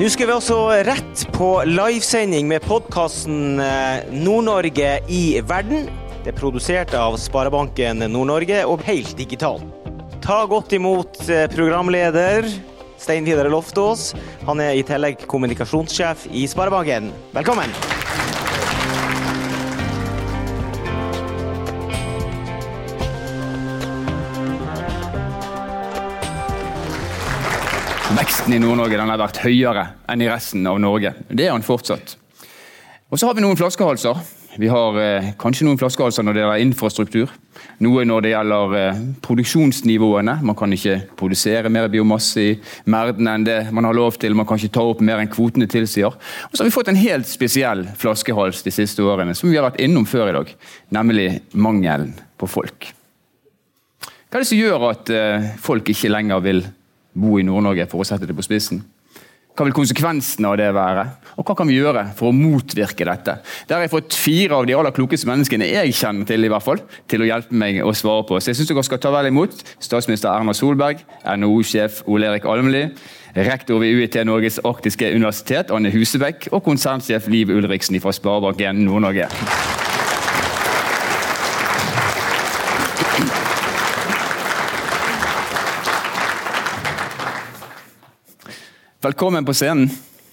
Nå skal vi også rett på livesending med podkasten Nord-Norge i verden. Det er produsert av Sparebanken Nord-Norge og helt digital. Ta godt imot eh, programleder Stein Vidar Loftaas. Han er i tillegg kommunikasjonssjef i Sparebanken. Velkommen! Veksten i Nord-Norge har vært høyere enn i resten av Norge. Det er den fortsatt. Og Så har vi noen flaskehalser. Vi har eh, kanskje noen flaskehalser når det gjelder infrastruktur. Noe når det gjelder eh, produksjonsnivåene. Man kan ikke produsere mer biomasse i merden enn det man har lov til. Man kan ikke ta opp mer enn kvotene tilsier. Og så har vi fått en helt spesiell flaskehals de siste årene, som vi har vært innom før i dag. Nemlig mangelen på folk. Hva er det som gjør at eh, folk ikke lenger vil bo i Nord-Norge, for å sette det på spissen? Hva vil konsekvensene av det være? Og hva kan vi gjøre for å motvirke dette? Der har jeg fått fire av de aller klokeste menneskene jeg kjenner til, i hvert fall, til å hjelpe meg å svare på. Så jeg syns dere skal ta vel imot statsminister Erna Solberg, NHO-sjef Ole Erik Almli, rektor ved UiT Norges arktiske universitet, Anne Husebekk, og konsernsjef Liv Ulriksen fra Sparebank1 Nord-Norge. Velkommen på scenen.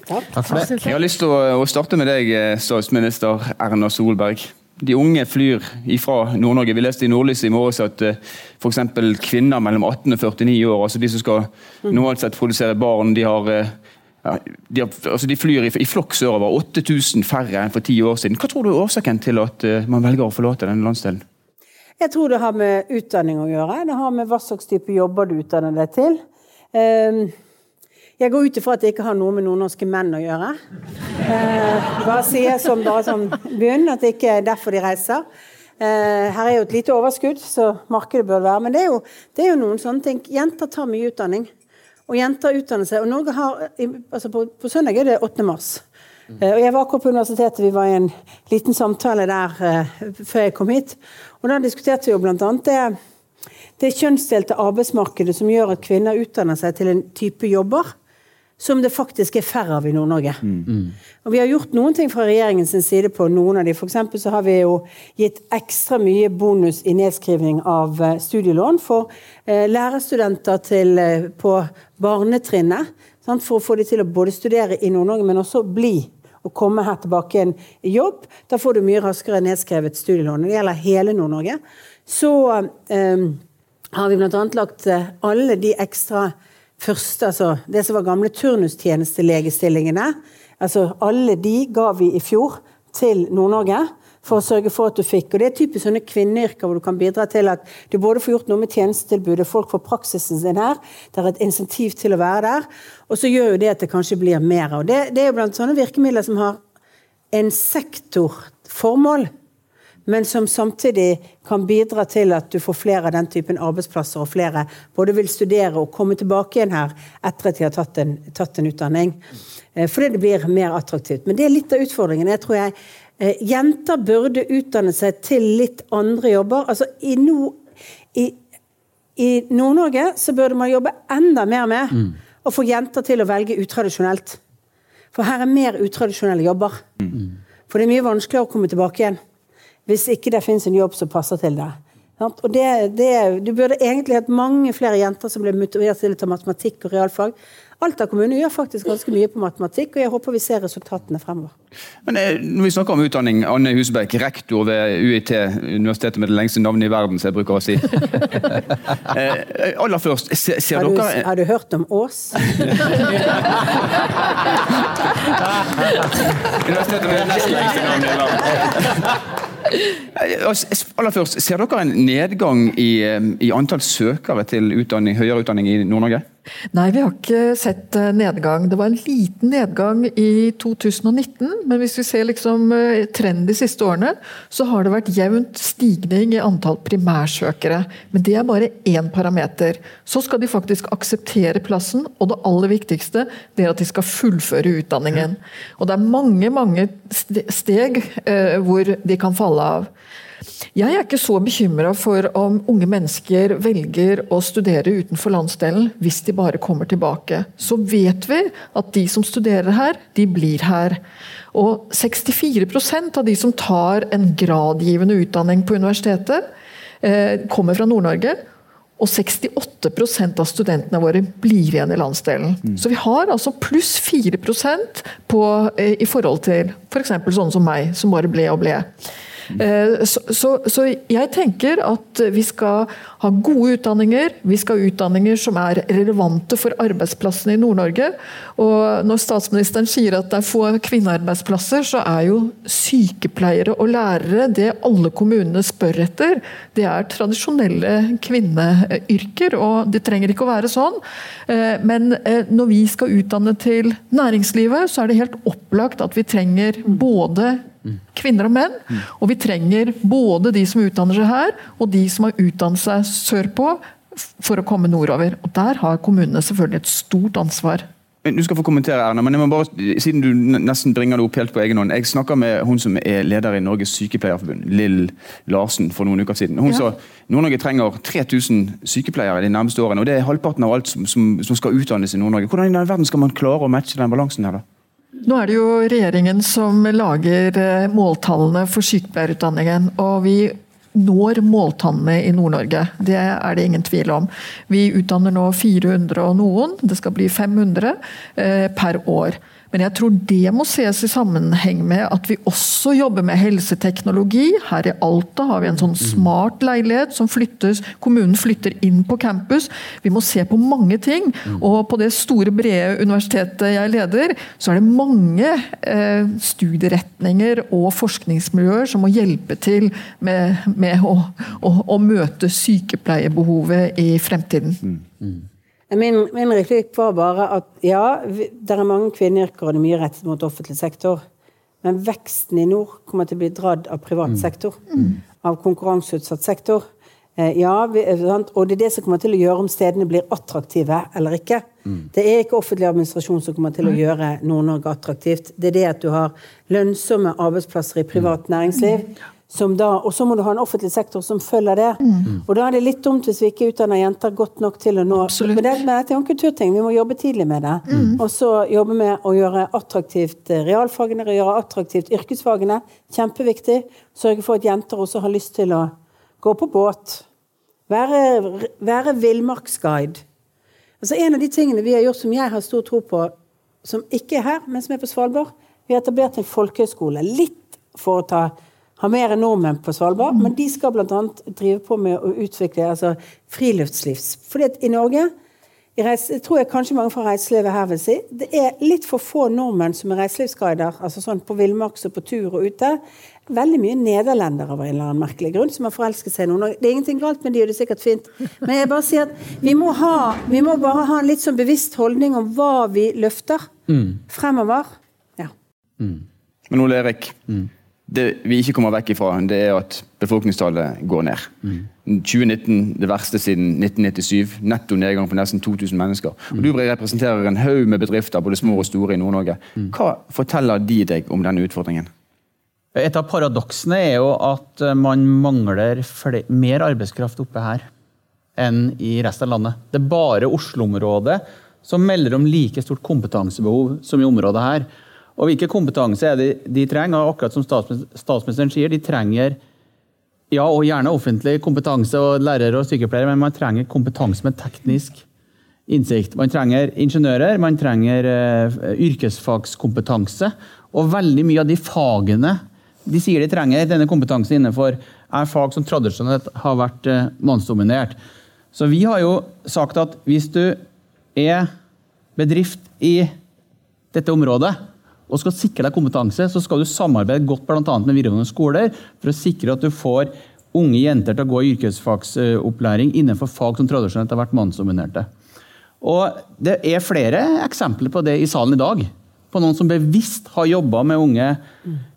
Takk for det. Jeg har lyst til å, starte med deg, eh, statsminister Erna Solberg. De unge flyr ifra Nord-Norge. Vi leste i Nordlyset i morges at uh, f.eks. kvinner mellom 18 og 49 år, altså de som skal normalt sett produsere barn, de, har, uh, ja, de, har, altså de flyr i, i flokk sørover. 8000 færre enn for ti år siden. Hva tror du er årsaken til at uh, man velger å forlate denne landsdelen? Jeg tror det har med utdanning å gjøre. Det har med hva slags type jobber du utdanner deg til. Um, jeg går ut ifra at det ikke har noe med nordnorske menn å gjøre. Eh, bare sier som bare som bunn at det ikke er derfor de reiser. Eh, her er jo et lite overskudd, så markedet bør være. Men det er, jo, det er jo noen sånne ting. Jenter tar mye utdanning. Og jenter utdanner seg. Og Norge har, altså på, på søndag er det 8. mars. Eh, og jeg var akkurat på universitetet, vi var i en liten samtale der uh, før jeg kom hit. Og da diskuterte vi jo annet det, det kjønnsdelte arbeidsmarkedet som gjør at kvinner utdanner seg til en type jobber som det faktisk er færre av i Nord-Norge. Mm. Og Vi har gjort noen ting fra regjeringens side på noen av de. For så har vi jo gitt ekstra mye bonus i nedskrivning av uh, studielån for uh, lærerstudenter til, uh, på barnetrinnet. Sant? For å få de til å både studere i Nord-Norge, men også bli og komme her tilbake igjen i jobb. Da får du mye raskere nedskrevet studielån. Når det gjelder hele Nord-Norge, så har vi bl.a. lagt alle de ekstra første, altså det som var gamle turnustjenestelegestillingene, altså alle de ga vi i fjor til Nord-Norge for å sørge for at du fikk. Og Det er typisk sånne kvinneyrker hvor du kan bidra til at du både får gjort noe med tjenestetilbudet, folk får praksisen sin her, det er et insentiv til å være der, og så gjør jo det at det kanskje blir mer av. Det, det er jo blant sånne virkemidler som har en sektorformål men som samtidig kan bidra til at du får flere av den typen arbeidsplasser, og flere både vil studere og komme tilbake igjen her etter at de har tatt en, tatt en utdanning. Eh, fordi det blir mer attraktivt. Men det er litt av utfordringen. Jeg tror jeg eh, Jenter burde utdanne seg til litt andre jobber. Altså i, no, i, i Nord-Norge så burde man jobbe enda mer med mm. å få jenter til å velge utradisjonelt. For her er mer utradisjonelle jobber. Mm. For det er mye vanskeligere å komme tilbake igjen hvis ikke det finnes en jobb som passer til deg. Og det, det, du burde egentlig hatt mange flere jenter som ble motivert til å ta matematikk og realfag. Alta kommune gjør faktisk ganske mye på matematikk, og jeg håper vi ser resultatene fremover. Men eh, Når vi snakker om utdanning, Anne Husbekk, rektor ved UiT, universitetet med det lengste navnet i verden, som jeg bruker å si. eh, aller først, ser, ser har du, dere Har du hørt om Ås? universitetet med det nest lengste navnet i verden. Aller først, Ser dere en nedgang i, eh, i antall søkere til utdanning, høyere utdanning i Nord-Norge? Nei, vi har ikke sett eh, nedgang. Det var en liten nedgang i 2019. Men hvis vi ser liksom eh, trend de siste årene, så har det vært jevnt stigning i antall primærsøkere. Men det er bare én parameter. Så skal de faktisk akseptere plassen, og det aller viktigste det er at de skal fullføre utdanningen. Og det er mange, mange steg eh, hvor de kan falle av. Jeg er ikke så bekymra for om unge mennesker velger å studere utenfor landsdelen hvis de bare kommer tilbake. Så vet vi at de som studerer her, de blir her. Og 64% av de som tar en gradgivende utdanning på universitetet, eh, kommer fra Nord-Norge. Og 68 av studentene våre blir igjen i landsdelen. Mm. Så vi har altså pluss 4 på, eh, i forhold til f.eks. For sånne som meg, som bare ble og ble. Eh, så, så, så, jeg tenker at vi skal ha gode utdanninger. Vi skal ha utdanninger som er relevante for arbeidsplassene i Nord-Norge. Og når statsministeren sier at det er få kvinnearbeidsplasser, så er jo sykepleiere og lærere det alle kommunene spør etter. Det er tradisjonelle kvinneyrker, og det trenger ikke å være sånn. Eh, men eh, når vi skal utdanne til næringslivet, så er det helt opplagt at vi trenger både Kvinner og menn. Og vi trenger både de som utdanner seg her, og de som har utdannet seg sørpå for å komme nordover. Og Der har kommunene selvfølgelig et stort ansvar. Du skal få kommentere, Erna, men jeg må bare, siden du nesten bringer det opp helt på egen hånd. Jeg snakka med hun som er leder i Norges Sykepleierforbund, Lill Larsen, for noen uker siden. Hun ja. sa Nord-Norge trenger 3000 sykepleiere de nærmeste årene. og Det er halvparten av alt som, som, som skal utdannes i Nord-Norge. Hvordan i verden skal man klare å matche den balansen her, da? Nå er det jo regjeringen som lager eh, måltallene for sykepleierutdanningen. Og vi når måltallene i Nord-Norge. Det er det ingen tvil om. Vi utdanner nå 400 og noen, det skal bli 500 eh, per år. Men jeg tror det må ses i sammenheng med at vi også jobber med helseteknologi. Her i Alta har vi en sånn smart leilighet som flyttes, kommunen flytter inn på campus. Vi må se på mange ting. Og på det store, brede universitetet jeg leder, så er det mange eh, studieretninger og forskningsmiljøer som må hjelpe til med, med å, å, å, møte sykepleierbehovet i fremtiden. Mm. Min, min replikk var bare at ja, det er mange kvinneyrker, og det er mye rettet mot offentlig sektor. Men veksten i nord kommer til å bli dratt av privat mm. sektor. Mm. Av konkurranseutsatt sektor. Eh, ja, vi, og det er det som kommer til å gjøre om stedene blir attraktive eller ikke. Mm. Det er ikke offentlig administrasjon som kommer til å gjøre Nord-Norge attraktivt. Det er det at du har lønnsomme arbeidsplasser i privat mm. næringsliv. Da, og så må du ha en offentlig sektor som følger det. Mm. Og da er det litt dumt hvis vi ikke utdanner jenter godt nok til å nå Absolutt. Men, det, men dette er jo en kulturting. Vi må jobbe tidlig med det. Mm. Og så jobbe med å gjøre attraktivt realfagene realfagene, gjøre attraktivt yrkesfagene. Kjempeviktig. Sørge for at jenter også har lyst til å gå på båt. Være, være villmarksguide. Altså en av de tingene vi har gjort som jeg har stor tro på, som ikke er her, men som er på Svalbard, vi har etablert en folkehøyskole. Litt for å ta har mer enn nordmenn på Svalbard, mm. men de skal bl.a. drive på med å utvikle altså, friluftsliv. Fordi at i Norge i reise, jeg tror jeg kanskje mange fra reiselivet her vil si, det er litt for få nordmenn som er reiselivsguider, altså sånn på villmarks og på tur og ute. Veldig mye nederlendere av en eller annen merkelig grunn som har forelsket seg i noen. Det er ingenting galt med de, og det er sikkert fint. Men jeg bare sier at vi må, ha, vi må bare ha en litt sånn bevisst holdning om hva vi løfter mm. fremover. Ja. Mm. Men Ole Erik, mm det vi ikke kommer vekk ifra, det er at befolkningstallet går ned. Mm. 2019 det verste siden 1997. Netto nedgang på nesten 2000 mennesker. Og Du representerer en haug med bedrifter, både små og store i Nord-Norge. Mm. Hva forteller de deg om denne utfordringen? Et av paradoksene er jo at eh, man mangler mer arbeidskraft oppe her enn i resten av landet. Det er bare Oslo-området som melder om like stort kompetansebehov som i området her. Og hvilken kompetanse er det de trenger? Og akkurat som statsministeren sier, de trenger ja, og gjerne offentlig kompetanse og lærere og sykepleiere, men man trenger kompetanse med teknisk innsikt. Man trenger ingeniører, man trenger uh, yrkesfagskompetanse. Og veldig mye av de fagene de sier de trenger denne kompetansen innenfor, er fag som tradisjonelt har vært uh, mannsdominert. Så vi har jo sagt at hvis du er bedrift i dette området, og skal sikre deg kompetanse, så skal du samarbeide godt bl.a. med videregående skoler for å sikre at du får unge jenter til å gå i yrkesfagsopplæring innenfor fag som tradisjonelt har vært mannsdominerte. Og Det er flere eksempler på det i salen i dag. På noen som bevisst har jobba med unge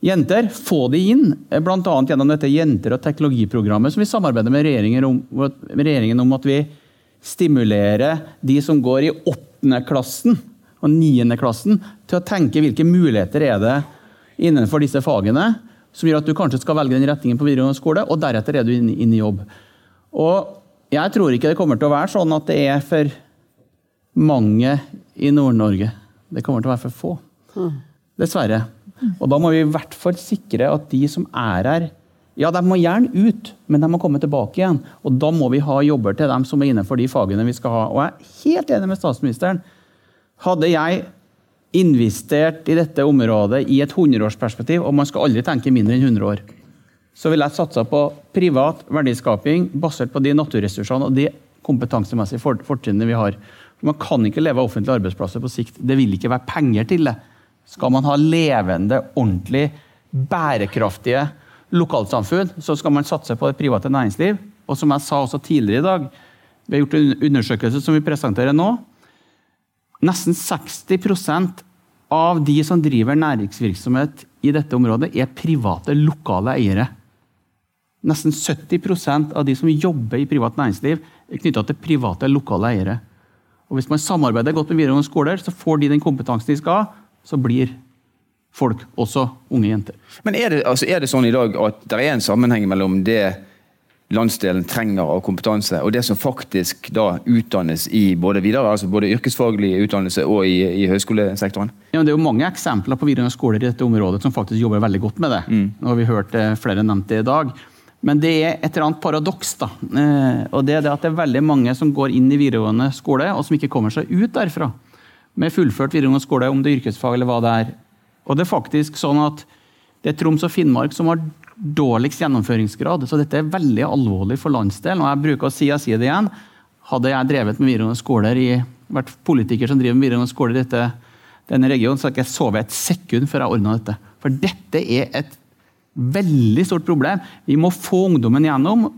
jenter. Få de inn, bl.a. gjennom dette jenter- og teknologiprogrammet som vi samarbeider med regjeringen om, med regjeringen om at vi stimulerer de som går i åttende klassen og 9. til å tenke hvilke muligheter er det innenfor disse fagene. som gjør at du kanskje skal velge den retningen på videregående skole, og deretter er du inne inn i jobb. Og jeg tror ikke det kommer til å være sånn at det er for mange i Nord-Norge. Det kommer til å være for få. Dessverre. Og da må vi i hvert fall sikre at de som er her ja, de må gjerne ut, men de må komme tilbake igjen. Og da må vi ha jobber til dem som er innenfor de fagene vi skal ha. Og jeg er helt enig med statsministeren. Hadde jeg investert i dette området i et hundreårsperspektiv, og man skal aldri tenke mindre enn 100 år, så ville jeg satsa på privat verdiskaping basert på de naturressursene og de kompetansemessige fortrinnene vi har. Man kan ikke leve av offentlige arbeidsplasser på sikt. Det vil ikke være penger til det. Skal man ha levende, ordentlig, bærekraftige lokalsamfunn, så skal man satse på det private næringsliv. Og som jeg sa også tidligere i dag, vi har gjort en undersøkelse som vi presenterer nå. Nesten 60% av de som driver næringsvirksomhet i dette området, er private, lokale eiere. Nesten 70% av de som jobber i privat næringsliv, er knytta til private, lokale eiere. Og Hvis man samarbeider godt med videregående skoler, så får de den kompetansen de skal ha, så blir folk, også unge jenter. Men er det, altså, er det sånn i dag at det er en sammenheng mellom det landsdelen trenger av kompetanse, og det som faktisk da utdannes i både videre, altså både yrkesfaglig utdannelse og i, i høyskolesektoren? Ja, det er jo mange eksempler på videregående skoler i dette området som faktisk jobber veldig godt med det. Mm. Nå har vi hørt eh, flere nevnt det i dag. Men det er et eller annet paradoks. da. Eh, og det er det at det er veldig mange som går inn i videregående skole, og som ikke kommer seg ut derfra. Med fullført videregående skole, om det er yrkesfag eller hva det er. Og det er faktisk sånn at det er Troms og Finnmark som har dårligst gjennomføringsgrad. Så dette er veldig alvorlig for landsdelen. Og jeg bruker å si, jeg sier det igjen, hadde jeg drevet med videregående skoler i, vært politiker som driver med videregående skoler i dette, denne regionen, så hadde jeg ikke sovet et sekund før jeg ordna dette. For dette er et veldig stort problem. Vi må få ungdommen gjennom,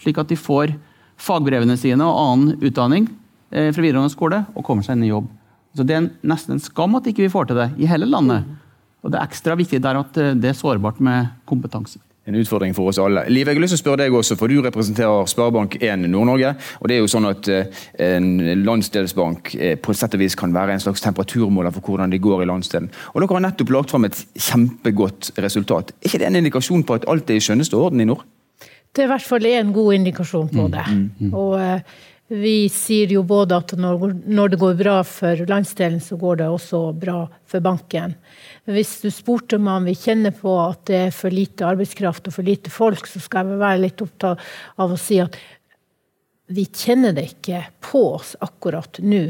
slik at de får fagbrevene sine og annen utdanning eh, fra videregående skole og kommer seg inn i jobb. Så Det er nesten en skam at ikke vi får til det i hele landet. Og Det er ekstra viktig der at eh, det er sårbart med kompetanse. En utfordring for oss alle. Liv, jeg har lyst til å spørre deg også, for Du representerer Sparebank1 Nord-Norge. og det er jo sånn at eh, En landsdelsbank eh, på et sett og vis kan være en slags temperaturmåler for hvordan det går i landsdelen. Og Dere har nettopp lagt fram et kjempegodt resultat. Er ikke det en indikasjon på at alt er i skjønneste orden i nord? Det er i hvert fall en god indikasjon på mm, det. Mm, mm, mm. Og vi sier jo både at når det går bra for landsdelen, så går det også bra for banken. Hvis du spurte meg om vi kjenner på at det er for lite arbeidskraft og for lite folk, så skal jeg være litt opptatt av å si at vi kjenner det ikke på oss akkurat nå,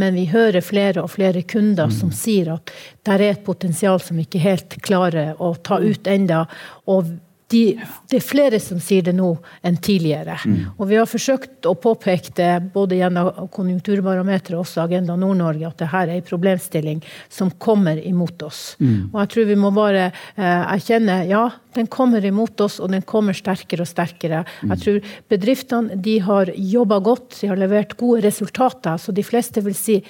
men vi hører flere og flere kunder som sier at det er et potensial som vi ikke helt klarer å ta ut enda, og de, det er flere som sier det nå enn tidligere. Mm. Og vi har forsøkt å påpeke det både gjennom Konjunkturbarometeret og også Agenda Nord-Norge, at dette er en problemstilling som kommer imot oss. Mm. Og jeg tror vi må bare eh, erkjenne ja, den kommer imot oss, og den kommer sterkere og sterkere. Mm. Jeg tror bedriftene de har jobba godt, de har levert gode resultater, så de fleste vil si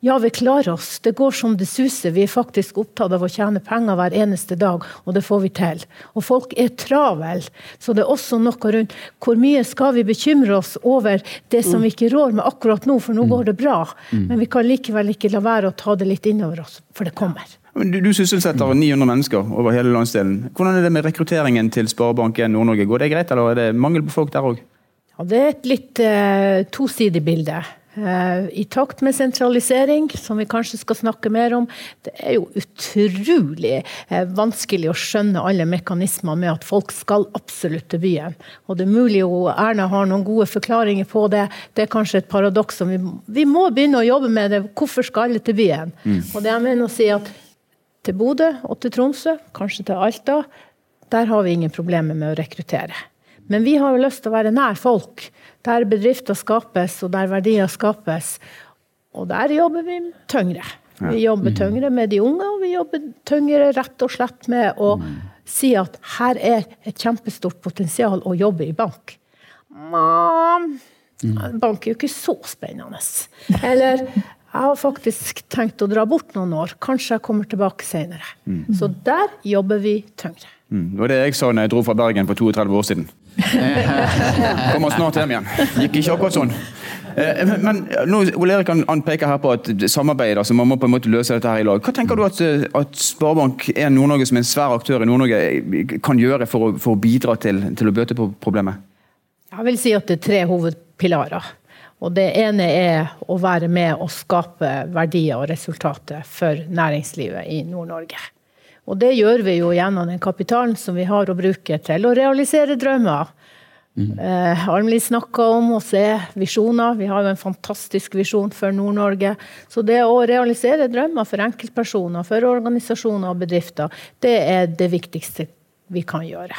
ja, vi klarer oss. Det går som det suser. Vi er faktisk opptatt av å tjene penger hver eneste dag, og det får vi til. Og folk er travel, så det er også noe rundt hvor mye skal vi bekymre oss over det som vi ikke rår med akkurat nå, for nå mm. går det bra. Mm. Men vi kan likevel ikke la være å ta det litt innover oss, for det kommer. Du, du sysselsetter 900 mennesker over hele landsdelen. Hvordan er det med rekrutteringen til Sparebank1 Nord-Norge? Går det greit, eller er det mangel på folk der òg? Ja, det er et litt uh, tosidig bilde. Eh, I takt med sentralisering, som vi kanskje skal snakke mer om. Det er jo utrolig eh, vanskelig å skjønne alle mekanismer med at folk skal absolutt til byen. Og det er mulig jo Erna har noen gode forklaringer på det. Det er kanskje et paradoks som vi, vi må begynne å jobbe med. det. Hvorfor skal alle til byen? Mm. Og det jeg mener å si at til Bodø og til Tromsø, kanskje til Alta, der har vi ingen problemer med å rekruttere. Men vi har jo lyst til å være nær folk. Der bedrifter skapes, og der verdier skapes. Og der jobber vi tyngre. Vi jobber mm. tyngre med de unge, og vi jobber tyngre rett og slett med å mm. si at her er et kjempestort potensial å jobbe i bank. Mm. Bank er jo ikke så spennende. Eller jeg har faktisk tenkt å dra bort noen år. Kanskje jeg kommer tilbake senere. Mm. Så der jobber vi tyngre. Mm. Det var det jeg sa når jeg dro fra Bergen for 32 år siden. Kommer snart hjem igjen. Gikk ikke akkurat sånn. Eh, Men, men nå, Ole Erik han, han peker her på at samarbeid, altså man må på en måte løse dette her i lag. Hva tenker du at, eh, at Sparebank1 Nord-Norge, som er en svær aktør i Nord-Norge, eh, kan gjøre for å, for å bidra til, til å bøte på problemet? Jeg vil si at det er tre hovedpilarer. Og det ene er å være med og skape verdier og resultater for næringslivet i Nord-Norge. Og det gjør vi jo gjennom den kapitalen som vi har å bruke til å realisere drømmer. Eh, Almli snakka om å se visjoner. Vi har jo en fantastisk visjon for Nord-Norge. Så det å realisere drømmer for enkeltpersoner, for organisasjoner og bedrifter, det er det viktigste vi kan gjøre.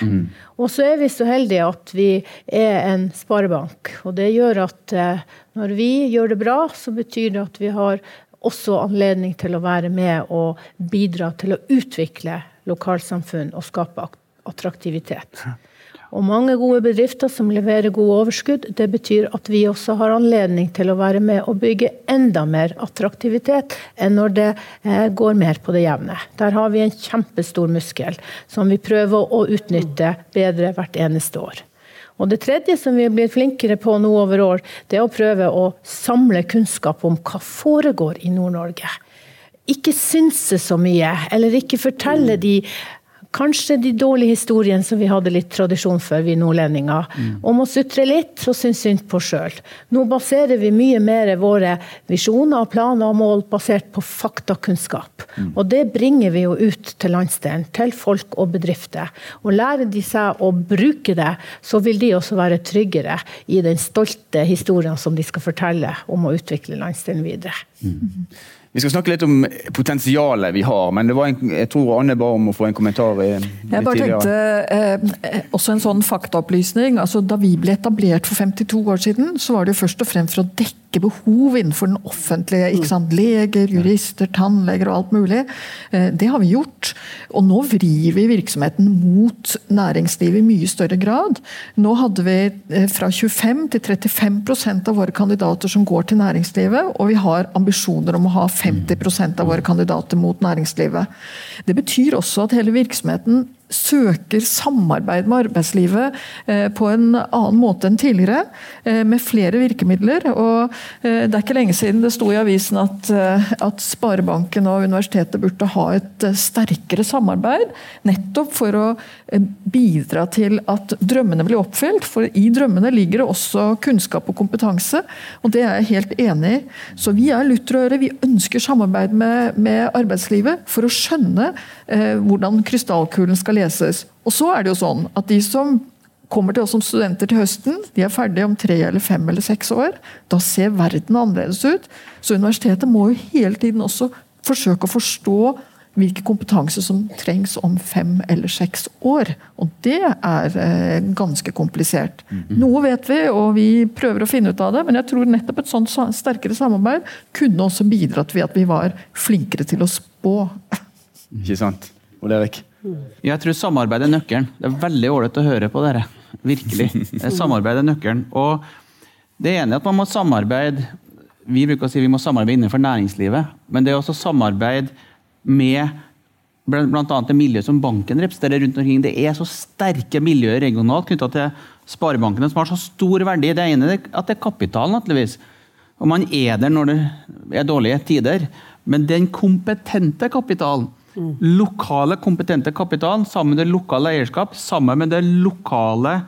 Og så er vi så heldige at vi er en sparebank. Og det gjør at eh, når vi gjør det bra, så betyr det at vi har også anledning til å være med og bidra til å utvikle lokalsamfunn og skape ak- attraktivitet. Og mange gode bedrifter som leverer gode overskudd. Det betyr at vi også har anledning til å være med og bygge enda mer attraktivitet enn når det eh, går mer på det jevne. Der har vi en kjempestor muskel som vi prøver å utnytte bedre hvert eneste år. Og Det tredje som vi blitt flinkere på nå over år, det er å prøve å samle kunnskap om hva foregår i Nord-Norge. Ikke synse så mye, eller ikke fortelle de Kanskje de dårlige historiene som vi hadde litt tradisjon for, vi nordlendinger. Om å sutre litt og synes synd på sjøl. Nå baserer vi mye mer våre visjoner, planer og mål basert på faktakunnskap. Og det bringer vi jo ut til landsdelen, til folk og bedrifter. Og lærer de seg å bruke det, så vil de også være tryggere i den stolte historien som de skal fortelle om å utvikle landsdelen videre. Vi skal snakke litt om potensialet vi har, men det var en, jeg tror Anne ba om å få en kommentar. i- litt Jeg bare tenkte eh, også en sånn faktaopplysning. altså Da vi ble etablert for 52 år siden, så var det jo først og fremst for å dekke behov innenfor den offentlige. ikke sant? Leger, jurister, tannleger og alt mulig. Eh, det har vi gjort. Og nå vrir vi virksomheten mot næringslivet i mye større grad. Nå hadde vi eh, fra 25 til 35% av våre kandidater som går til næringslivet, og vi har ambisjoner om å ha 50 av våre kandidater mot næringslivet. Det betyr også at hele virksomheten søker samarbeid med arbeidslivet eh, på en annen måte enn tidligere, eh, med flere virkemidler. Og eh, det er ikke lenge siden det sto i avisen at, at Sparebanken og universitetet burde ha et sterkere samarbeid, nettopp for å bidra til at drømmene blir oppfylt. For i drømmene ligger det også kunnskap og kompetanse, og det er jeg helt enig i. Så vi er lutherøre. Vi ønsker samarbeid med, med arbeidslivet for å skjønne eh, hvordan krystallkulen skal leses. Og så er det jo sånn at de som kommer til oss som studenter til høsten, de er ferdige om tre eller fem eller seks år. Da ser verden annerledes ut. Så universitetet må jo hele tiden også forsøke å forstå hvilken kompetanse som trengs om fem eller seks år. Og det er eh, ganske komplisert. Noe vet vi, og vi prøver å finne ut av det, men jeg tror nettopp et sånt sterkere samarbeid kunne også bidratt ved at vi var flinkere til å spå. Ikke sant? Ole Erik? Jeg tror samarbeid er nøkkelen. Det er veldig ålreit å høre på dere. Virkelig. Samarbeid er nøkkelen. Og det er at man må samarbeide Vi bruker å si vi må samarbeide innenfor næringslivet, men det er også samarbeid med bl.a. det miljøet som banken representerer rundt omkring. Det er så sterke miljøer regionalt knytta til sparebankene som har så stor verdi. Det ene er at det er kapital, naturligvis. Og man er der når det er dårlige tider. Men den kompetente kapitalen, lokale kompetente kapital sammen med det lokale eierskap, sammen med det lokale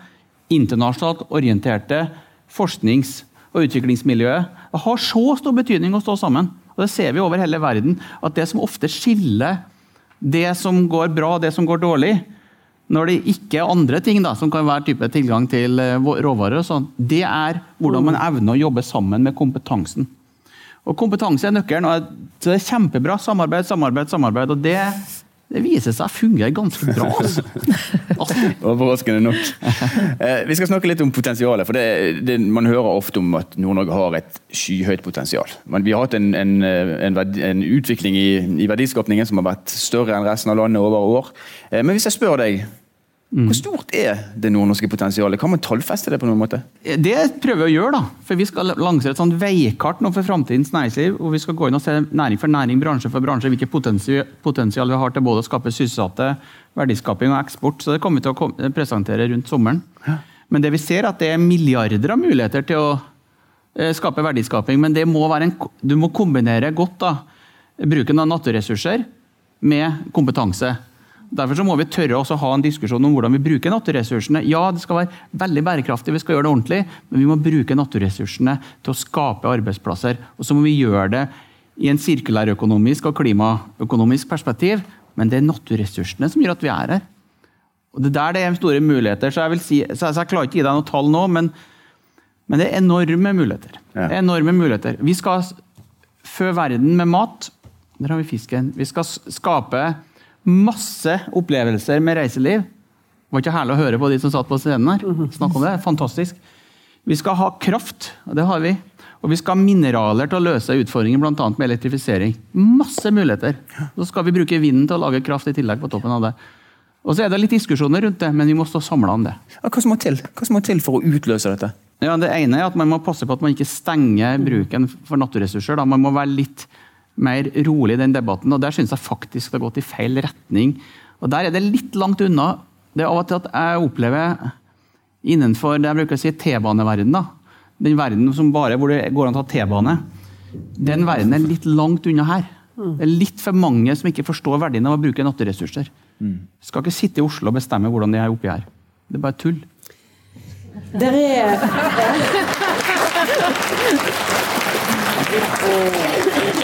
internasjonalt orienterte forsknings- og utviklingsmiljøet, det har så stor betydning å stå sammen. Og Det ser vi over hele verden. At det som ofte skiller det som går bra og det som går dårlig, når det ikke er andre ting da, som kan være type tilgang til eh, råvarer, og sånn, det er hvordan man evner å jobbe sammen med kompetansen. Og Kompetanse er nøkkelen. og Det er kjempebra. Samarbeid, samarbeid, samarbeid. og det, det viser seg å fungere ganske bra. Altså. Overraskende nok. Eh, vi skal snakke litt om potensialet. for det, det, Man hører ofte om at Nord-Norge har et skyhøyt potensial. Men vi har hatt en, en, en, verdi, en utvikling i, i verdiskapningen som har vært større enn resten av landet over år. Eh, men hvis jeg spør deg, hvor stort er det nordnorske potensialet? Kan man tallfeste det på noen måte? Det prøver vi å gjøre, da. For vi skal lansere et sånt veikart nå for framtidens næringsliv. hvor vi skal gå inn og se næring for næring, bransje for bransje, hvilket potensial vi har til både å skape sysselsatte, verdiskaping og eksport. Så det kommer vi til å presentere rundt sommeren. Men det vi ser er at det er milliarder av muligheter til å eh, skape verdiskaping. Men det må være en, du må kombinere godt da, bruken av naturressurser med kompetanse. Derfor så må vi tørre også ha en diskusjon om hvordan vi bruker naturressursene. Ja, det skal være veldig bærekraftig, vi skal gjøre det ordentlig, men vi må bruke naturressursene til å skape arbeidsplasser. Og så må vi gjøre det i en sirkulærøkonomisk og klimaøkonomisk perspektiv. Men det er naturressursene som gjør at vi er her. Og Det der det er store muligheter. Så jeg, vil si, så jeg klarer ikke gi deg noe tall nå, men, men det er enorme muligheter. Ja. Det er enorme muligheter. Vi skal fø verden med mat. Der har vi fisken. Vi skal skape masse opplevelser med reiseliv. Det var ikke herlig å høre på de som satt på scenen her. Snakk om det. Fantastisk. Vi skal ha kraft, og det har vi. Og vi skal ha mineraler til å løse utfordringer, bl.a. med elektrifisering. Masse muligheter. Så skal vi bruke vinden til å lage kraft i tillegg på toppen av det. Og så er det litt diskusjoner rundt det, men vi må stå samla om det. Ja, Hva som må til Hva som må til for å utløse dette? Ja, Det ene er at man må passe på at man ikke stenger bruken for naturressurser. Da. Man må være litt mer rolig i den debatten, og der syns jeg faktisk det har gått i feil retning. Og Der er det litt langt unna. Det er av og til at jeg opplever innenfor det jeg bruker å si T-baneverden, da. den verden som bare hvor det går an å ta T-bane, den verden er litt langt unna her. Det er litt for mange som ikke forstår verdien av å bruke naturressurser. Skal ikke sitte i Oslo og bestemme hvordan de er oppi her. Det er bare tull. Der er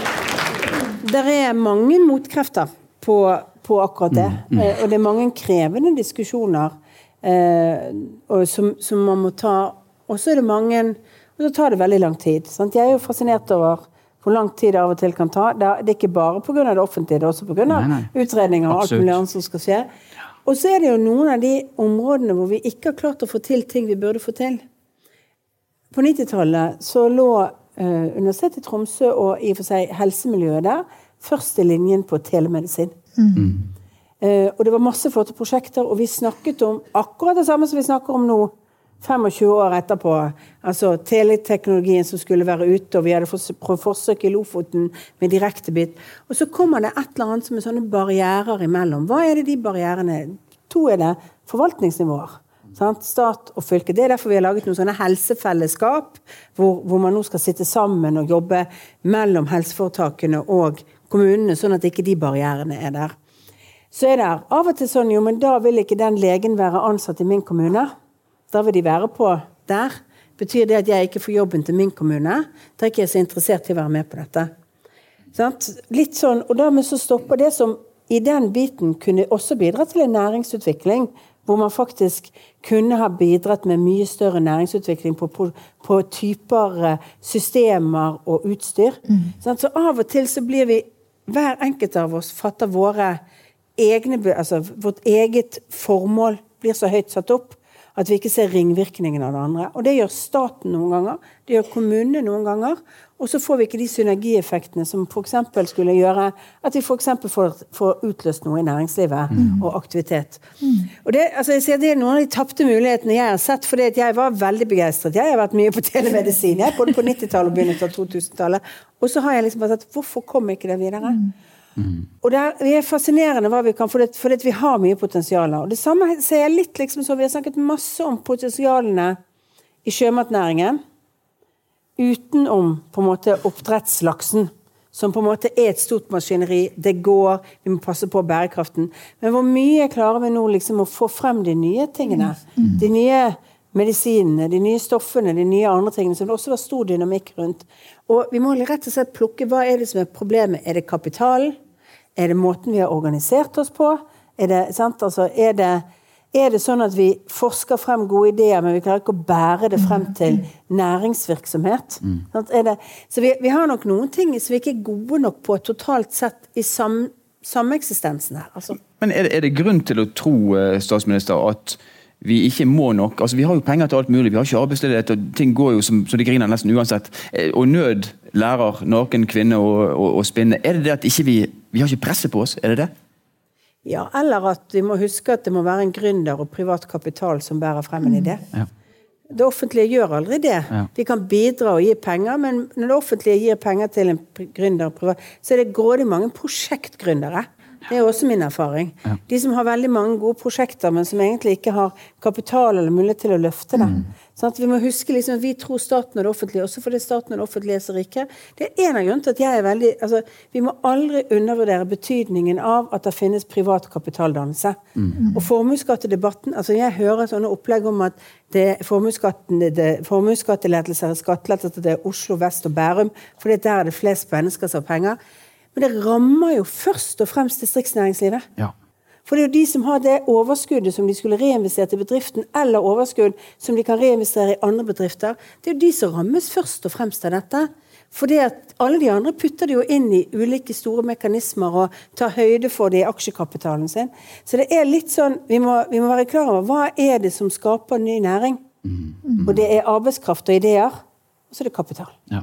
Der er mange motkrefter på, på akkurat det. Eh, Og det er mange krevende diskusjoner eh, og som, som man må ta. Og så er det mange Og så tar det veldig lang tid. Sant? Jeg er jo fascinert over hvor lang tid det av og til kan ta. Det er det ikke bare pga. det offentlige, det er også pga. Utredninger og alt mulig annet som skal skje. Og så er det jo noen av de områdene hvor vi ikke har klart å få til ting vi burde få til. På 90-tallet så lå Universitetet i Tromsø og i og for seg helsemiljøet der først i linjen på telemedisin. Eh, og det var masse flotte prosjekter, og vi snakket om akkurat det samme som vi snakker om nå. 25 år etterpå. Altså teleteknologien som skulle være ute, og vi hadde prøvd forsøk i Lofoten med direktebit. Og så kommer det et eller annet som er sånne barrierer imellom. Hva er det de barrierene To er det forvaltningsnivåer. Sant? Stat og fylke. Det er derfor vi har laget noen sånne helsefellesskap, hvor, hvor man nå skal sitte sammen og jobbe mellom helseforetakene og kommunene, sånn at ikke de barrierene er der. Så er det av og til sånn jo, men da vil ikke den legen være ansatt i min kommune. Da vil de være på der. Betyr det at jeg ikke får jobben til min kommune? Da er ikke jeg så interessert i å være med på dette. Sant? Litt sånn, og dermed så stopper det som i den biten kunne også bidra til en næringsutvikling, hvor man faktisk kunne ha bidratt med mye større næringsutvikling på, på, på typer eh, systemer og utstyr. Mm. Så av og til så blir vi, hver enkelt av oss fatter våre egne, altså vårt eget formål blir så høyt satt opp at vi ikke ser ringvirkningen av det andre. Og det gjør staten noen ganger, det gjør kommunene noen ganger. Og så får vi ikke de synergieffektene som f.eks. skulle gjøre at vi f.eks. Får, får utløst noe i næringslivet og aktivitet. Og det, altså jeg sier, det er noen av de tapte mulighetene jeg har sett, fordi jeg var veldig begeistret. Jeg har vært mye på telemedisin, jeg, både på 90-tallet og begynnelsen av 2000-tallet. Og så har jeg liksom bare sett hvorfor kom ikke det videre? Og det er, det er fascinerende hva vi kan, for, det, for det, vi har mye potensial. Og det samme ser jeg litt liksom så Vi har snakket masse om potensialene i sjømatnæringen utenom på en måte oppdrettslaksen. Som på en måte er et stort maskineri. Det går, vi må passe på bærekraften. Men hvor mye klarer vi nå liksom å få frem de nye tingene? De nye medisinene, de nye stoffene, de nye andre tingene som det også var stor dynamikk rundt. Og vi må rett og slett plukke hva er det som er problemet. Er det kapitalen? Er det måten vi har organisert oss på? Er det, sant? Altså, er det, er det sånn at vi forsker frem gode ideer, men vi klarer ikke å bære det frem til næringsvirksomhet? Sant? Er det, så vi, vi har nok noen ting som vi ikke er gode nok på totalt sett i sam, sameksistensen her. Altså. Men er det, er det grunn til å tro, eh, statsminister, at vi ikke må nok altså Vi har jo penger til alt mulig, vi har ikke arbeidsledighet, og ting går jo som, som de griner nesten uansett. Eh, Og nød lærer naken kvinne å, å, å spinne. Er det det at ikke vi Vi har ikke presset på oss, er det det? Ja, eller at vi må huske at det må være en gründer og privat kapital som bærer frem en idé. Ja. Det offentlige gjør aldri det. Ja. De kan bidra og gi penger, men når det offentlige gir penger til en gründer gründer, privat, så er det grådig mange prosjektgründere Det er også min erfaring. De som har veldig mange gode prosjekter, men som egentlig ikke har kapital eller mulighet til å løfte det. Sånn vi må huske liksom, at vi tror staten og det offentlige, også fordi staten og det offentlige er så rike. Det er en av grunnene til at jeg er veldig altså, Vi må aldri undervurdere betydningen av at det finnes privat kapitaldannelse. Og formuesskattedebatten altså Jeg hører sånne opplegg om at formuesskattelettelser er skattelettelser til Oslo vest og Bærum, fordi der er det flest mennesker som har penger. Men det rammer jo først og fremst distriktsnæringslivet. Ja. For det er jo de som har det overskuddet som de skulle reinvestert i bedriften, eller overskudd som de kan reinvestere i andre bedrifter. Det er jo de som rammes først og fremst av dette. Fordi at alle de andre putter det jo inn i ulike store mekanismer og tar høyde for det i aksjekapitalen sin. Så det er litt sånn, vi må, vi må være klar over hva er det som skaper ny næring. Og det er arbeidskraft og ideer, og så er det kapital. Ja.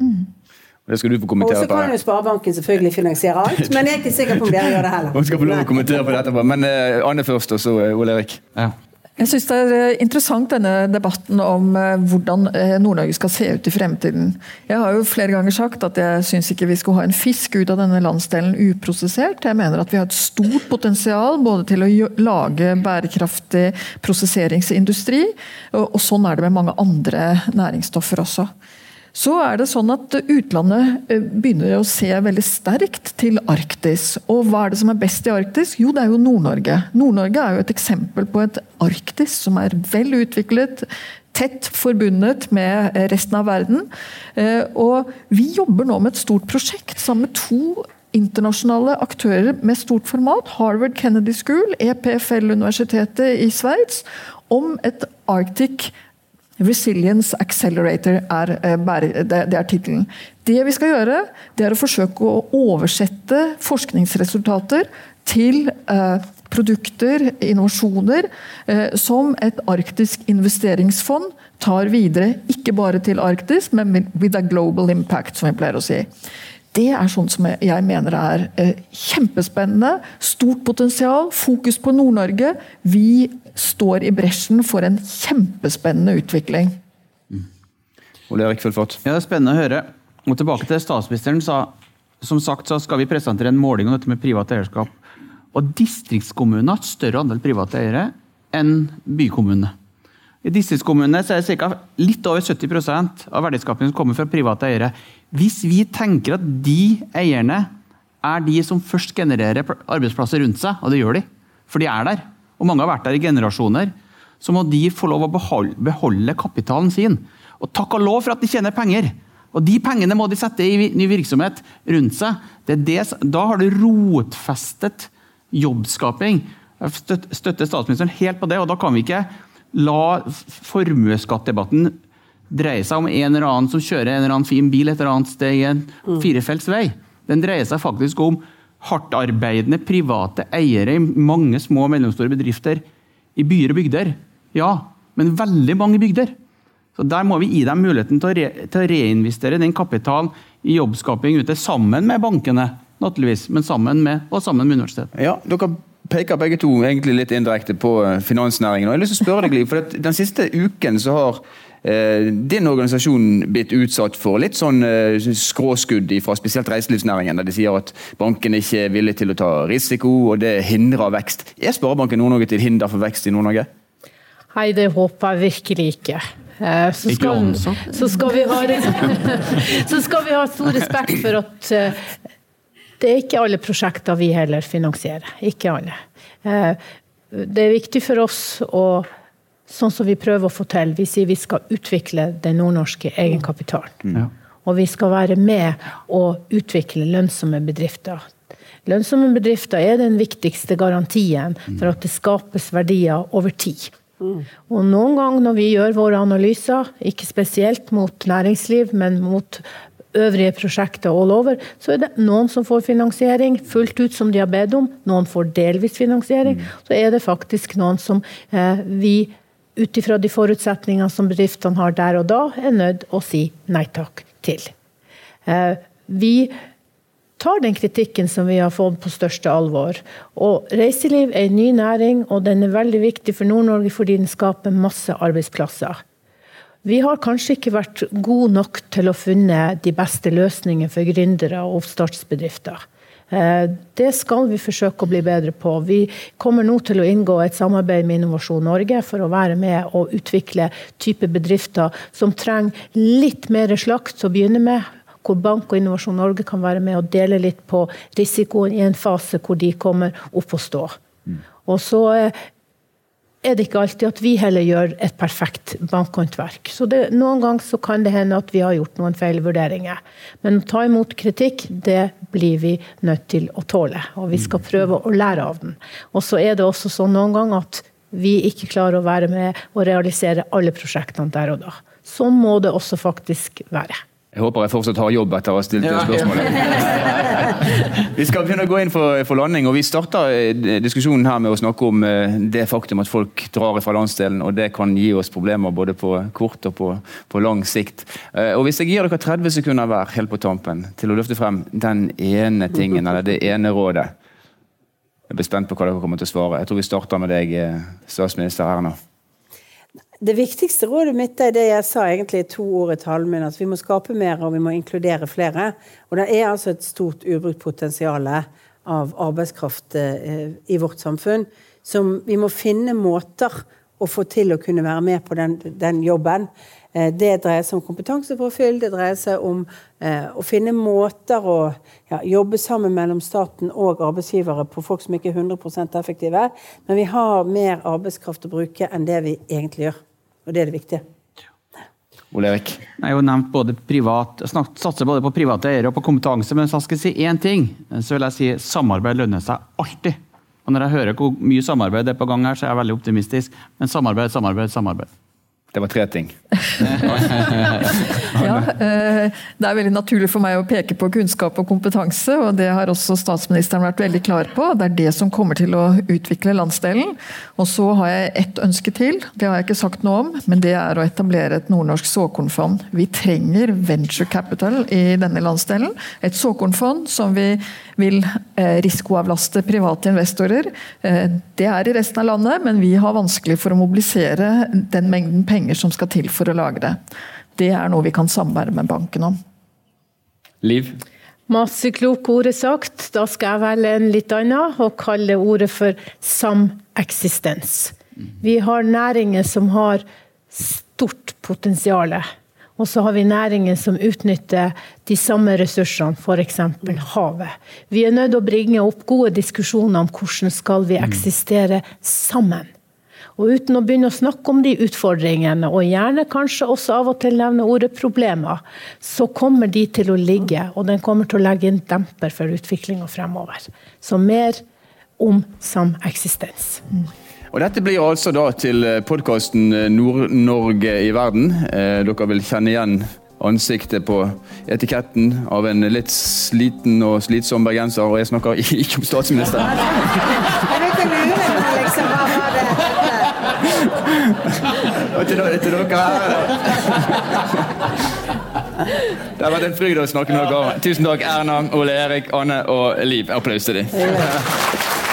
Det skal du få kommentere på. Og så kan jo Sparebanken selvfølgelig finansiere alt, men jeg er ikke sikker på om dere gjør det heller. Hun skal få lov å kommentere på dette. Men uh, Anne først, og så uh, Ole Erik. Ja. Jeg syns det er eh, interessant denne debatten om hvordan Nord-Norge skal se ut i fremtiden. Jeg har jo flere ganger sagt at jeg syns ikke vi skal ha en fisk ut av denne landsdelen uprosessert. Jeg mener at vi har et stort potensial både til å lage bærekraftig prosesseringsindustri, og, og sånn er det med mange andre næringsstoffer også. Så er det sånn at utlandet eh, begynner å se veldig sterkt til Arktis. Og hva er det som er best i Arktis? Jo, det er jo Nord-Norge. Nord-Norge er jo et eksempel på et Arktis som er vel utviklet, tett forbundet med resten av verden. Eh, Og vi jobber nå med et stort prosjekt sammen med to internasjonale aktører med stort format. Harvard Kennedy School, EPFL-universitetet i Sveits, om et Arctic Resilience Accelerator er, eh, det, er tittelen. Det vi skal gjøre, det er å forsøke å oversette forskningsresultater til eh, produkter, innovasjoner, eh, som et arktisk investeringsfond tar videre. Ikke bare til Arktis, men with a global impact, som vi pleier å si. Det er sånn som jeg- mener er eh, kjempespennende. Stort potensial, fokus på Nord-Norge. Vi står i bresjen for en kjempespennende utvikling. Ole Erik Fullfart. Ja, det er spennende å høre. Og tilbake til statsministeren sa. Som sagt så skal vi presentere en måling om dette med privat eierskap. Og distriktskommunene har et større andel private eiere enn bykommunene. I distriktskommunene er det ca. litt over 70 av verdiskapingen som kommer fra private eiere. Hvis vi tenker at de eierne er de som først genererer arbeidsplasser rundt seg, og det gjør de, for de er der, og mange har vært der i generasjoner, så må de få lov å beholde, beholde kapitalen sin. Og takk og lov for at de tjener penger. Og de pengene må de sette i ny virksomhet rundt seg. Det da har du rotfestet jobbskaping. Jeg støtter statsministeren helt på det, og da kan vi ikke la formuesskattdebatten dreie seg om en eller annen som kjører en eller annen fin bil et eller annet sted i en firefelts vei. Den dreier seg faktisk om hardtarbeidende private eiere i mange små og mellomstore bedrifter i byer og bygder. Ja, men veldig mange bygder. Så Der må vi gi dem muligheten til å, re, til å reinvestere den kapitalen i jobbskaping ute, sammen med bankene, naturligvis, men sammen med, og sammen med universitetet. Ja, dere peker begge to egentlig litt indirekte på eh, finansnæringen. og jeg har lyst til å spørre deg, Liv, for Den siste uken så har eh, din organisasjon blitt utsatt for litt sånn eh, skråskudd fra spesielt reiselivsnæringen, der de sier at banken ikke er villig til å ta risiko, og det hindrer vekst. Er Sparebanken Nord-Norge til hinder for vekst i Nord-Norge? Nei, det håper jeg virkelig ikke. Eh, Så Ikke skal, så skal, vi ha, så skal vi ha stor respekt for at eh, det er ikke alle prosjekter vi heller finansierer. Ikke alle. Eh, Det er viktig for oss å Sånn som vi prøver å få til. Vi sier vi skal utvikle den nordnorske egenkapitalen. Ja. Og vi skal være med å utvikle lønnsomme bedrifter. Lønnsomme bedrifter er den viktigste garantien for at det skapes verdier over tid. Og noen ganger når vi gjør våre analyser, ikke spesielt mot næringsliv, men mot øvrige prosjekter all over, så er det noen som får finansiering fullt ut som de har bedt om, noen får delvis finansiering. Så er det faktisk noen som eh, vi ut ifra de forutsetningene som bedriftene har der og da, er nødt å si nei takk til. Eh, vi tar den kritikken som vi har fått på største alvor. Og reiseliv er en ny næring, og den er veldig viktig for Nord-Norge fordi den skaper masse arbeidsplasser. Vi har kanskje ikke vært gode nok til å funne de beste løsningene for gründere og oppstartsbedrifter. Eh, det skal vi forsøke å bli bedre på. Vi kommer nå til å inngå et samarbeid med Innovasjon Norge for å være med og utvikle type bedrifter som trenger litt mer slakt å begynne med hvor Bank og Innovasjon Norge kan være med og dele litt på risikoen i en fase hvor de kommer opp å stå. Og så eh, er det ikke alltid at vi heller gjør et perfekt bankhåndverk. Så det, Noen ganger så kan det hende at vi har gjort noen feil vurderinger. Men å ta imot kritikk, det blir vi nødt til å tåle. Og vi skal prøve å lære av den. Og så er det også sånn noen ganger at vi ikke klarer å være med og realisere alle prosjektene der og da. Sånn må det også faktisk være. Jeg håper jeg fortsatt har jobb etter å ha stilt det spørsmålet. vi skal begynne å gå inn for, for landing, og vi starter eh, diskusjonen her med å snakke om eh, det faktum at folk drar fra landsdelen, og det kan gi oss problemer både på kort og på, på lang sikt. Eh, og Hvis jeg gir dere 30 sekunder hver helt på tampen til å løfte frem den ene tingen, eller det ene rådet Jeg blir spent på hva dere kommer til å svare. Jeg tror vi starter med deg, statsminister Erna. Det viktigste rådet mitt er det jeg sa egentlig i to ord i talen min, at vi må skape mer og vi må inkludere flere. Og det er altså et stort ubrukt potensial av arbeidskraft eh, i vårt samfunn som vi må finne måter å få til å kunne være med på den, den jobben. Eh, det dreier seg om kompetanseforfyll, det dreier seg om eh, å finne måter å ja, jobbe sammen mellom staten og arbeidsgivere på folk som ikke er 100 effektive. Men vi har mer arbeidskraft å bruke enn det vi egentlig gjør. Og det er det viktige. Ole Erik? Jeg har jo nevnt både privat, satser både på private eiere og på kompetanse, men hvis jeg skal si én ting, så vil jeg si samarbeid lønner seg alltid. Og Når jeg hører hvor mye samarbeid det er på gang her, så er jeg veldig optimistisk. Men samarbeid, samarbeid, samarbeid. Det var tre ting. ja, eh, Det er veldig naturlig for meg å peke på kunnskap og kompetanse, og det har også statsministeren vært veldig klar på. Det er det som kommer til å utvikle landsdelen. Og så har jeg ett ønske til, det har jeg ikke sagt noe om, men det er å etablere et nordnorsk såkornfond. Vi trenger venture capital i denne landsdelen. Et såkornfond som vi vil eh, risikoavlaste private investorer. Eh, det er i resten av landet, men vi har vanskelig for å mobilisere den mengden penger som skal til for å lage det. Det er noe vi kan samarbeide med banken om. Liv? Masse kloke ord er sagt. Da skal jeg velge en litt annen og kalle ordet for sameksistens. Vi har næringer som har stort potensial. Og så har vi næringer som utnytter de samme ressursene, f.eks. havet. Vi er nødt til å bringe opp gode diskusjoner om hvordan skal vi eksistere sammen. Og uten å begynne å snakke om de utfordringene, og gjerne kanskje også av og til nevne ordet problemer, så kommer de til å ligge, og den kommer til å legge en demper for utviklinga fremover. Så mer om sameksistens. Mm. Og Dette blir altså da til eh, podkasten eh, Nord-Norge i verden. Eh, dere vil kjenne igjen ansiktet på etiketten av en litt sliten og slitsom bergenser, og jeg snakker ikke om statsministeren. Og til, til dere Det har vært en fryd å snakke med dere. Tusen takk, Erna, Ole Erik, Anne og Liv. Applaus til dem.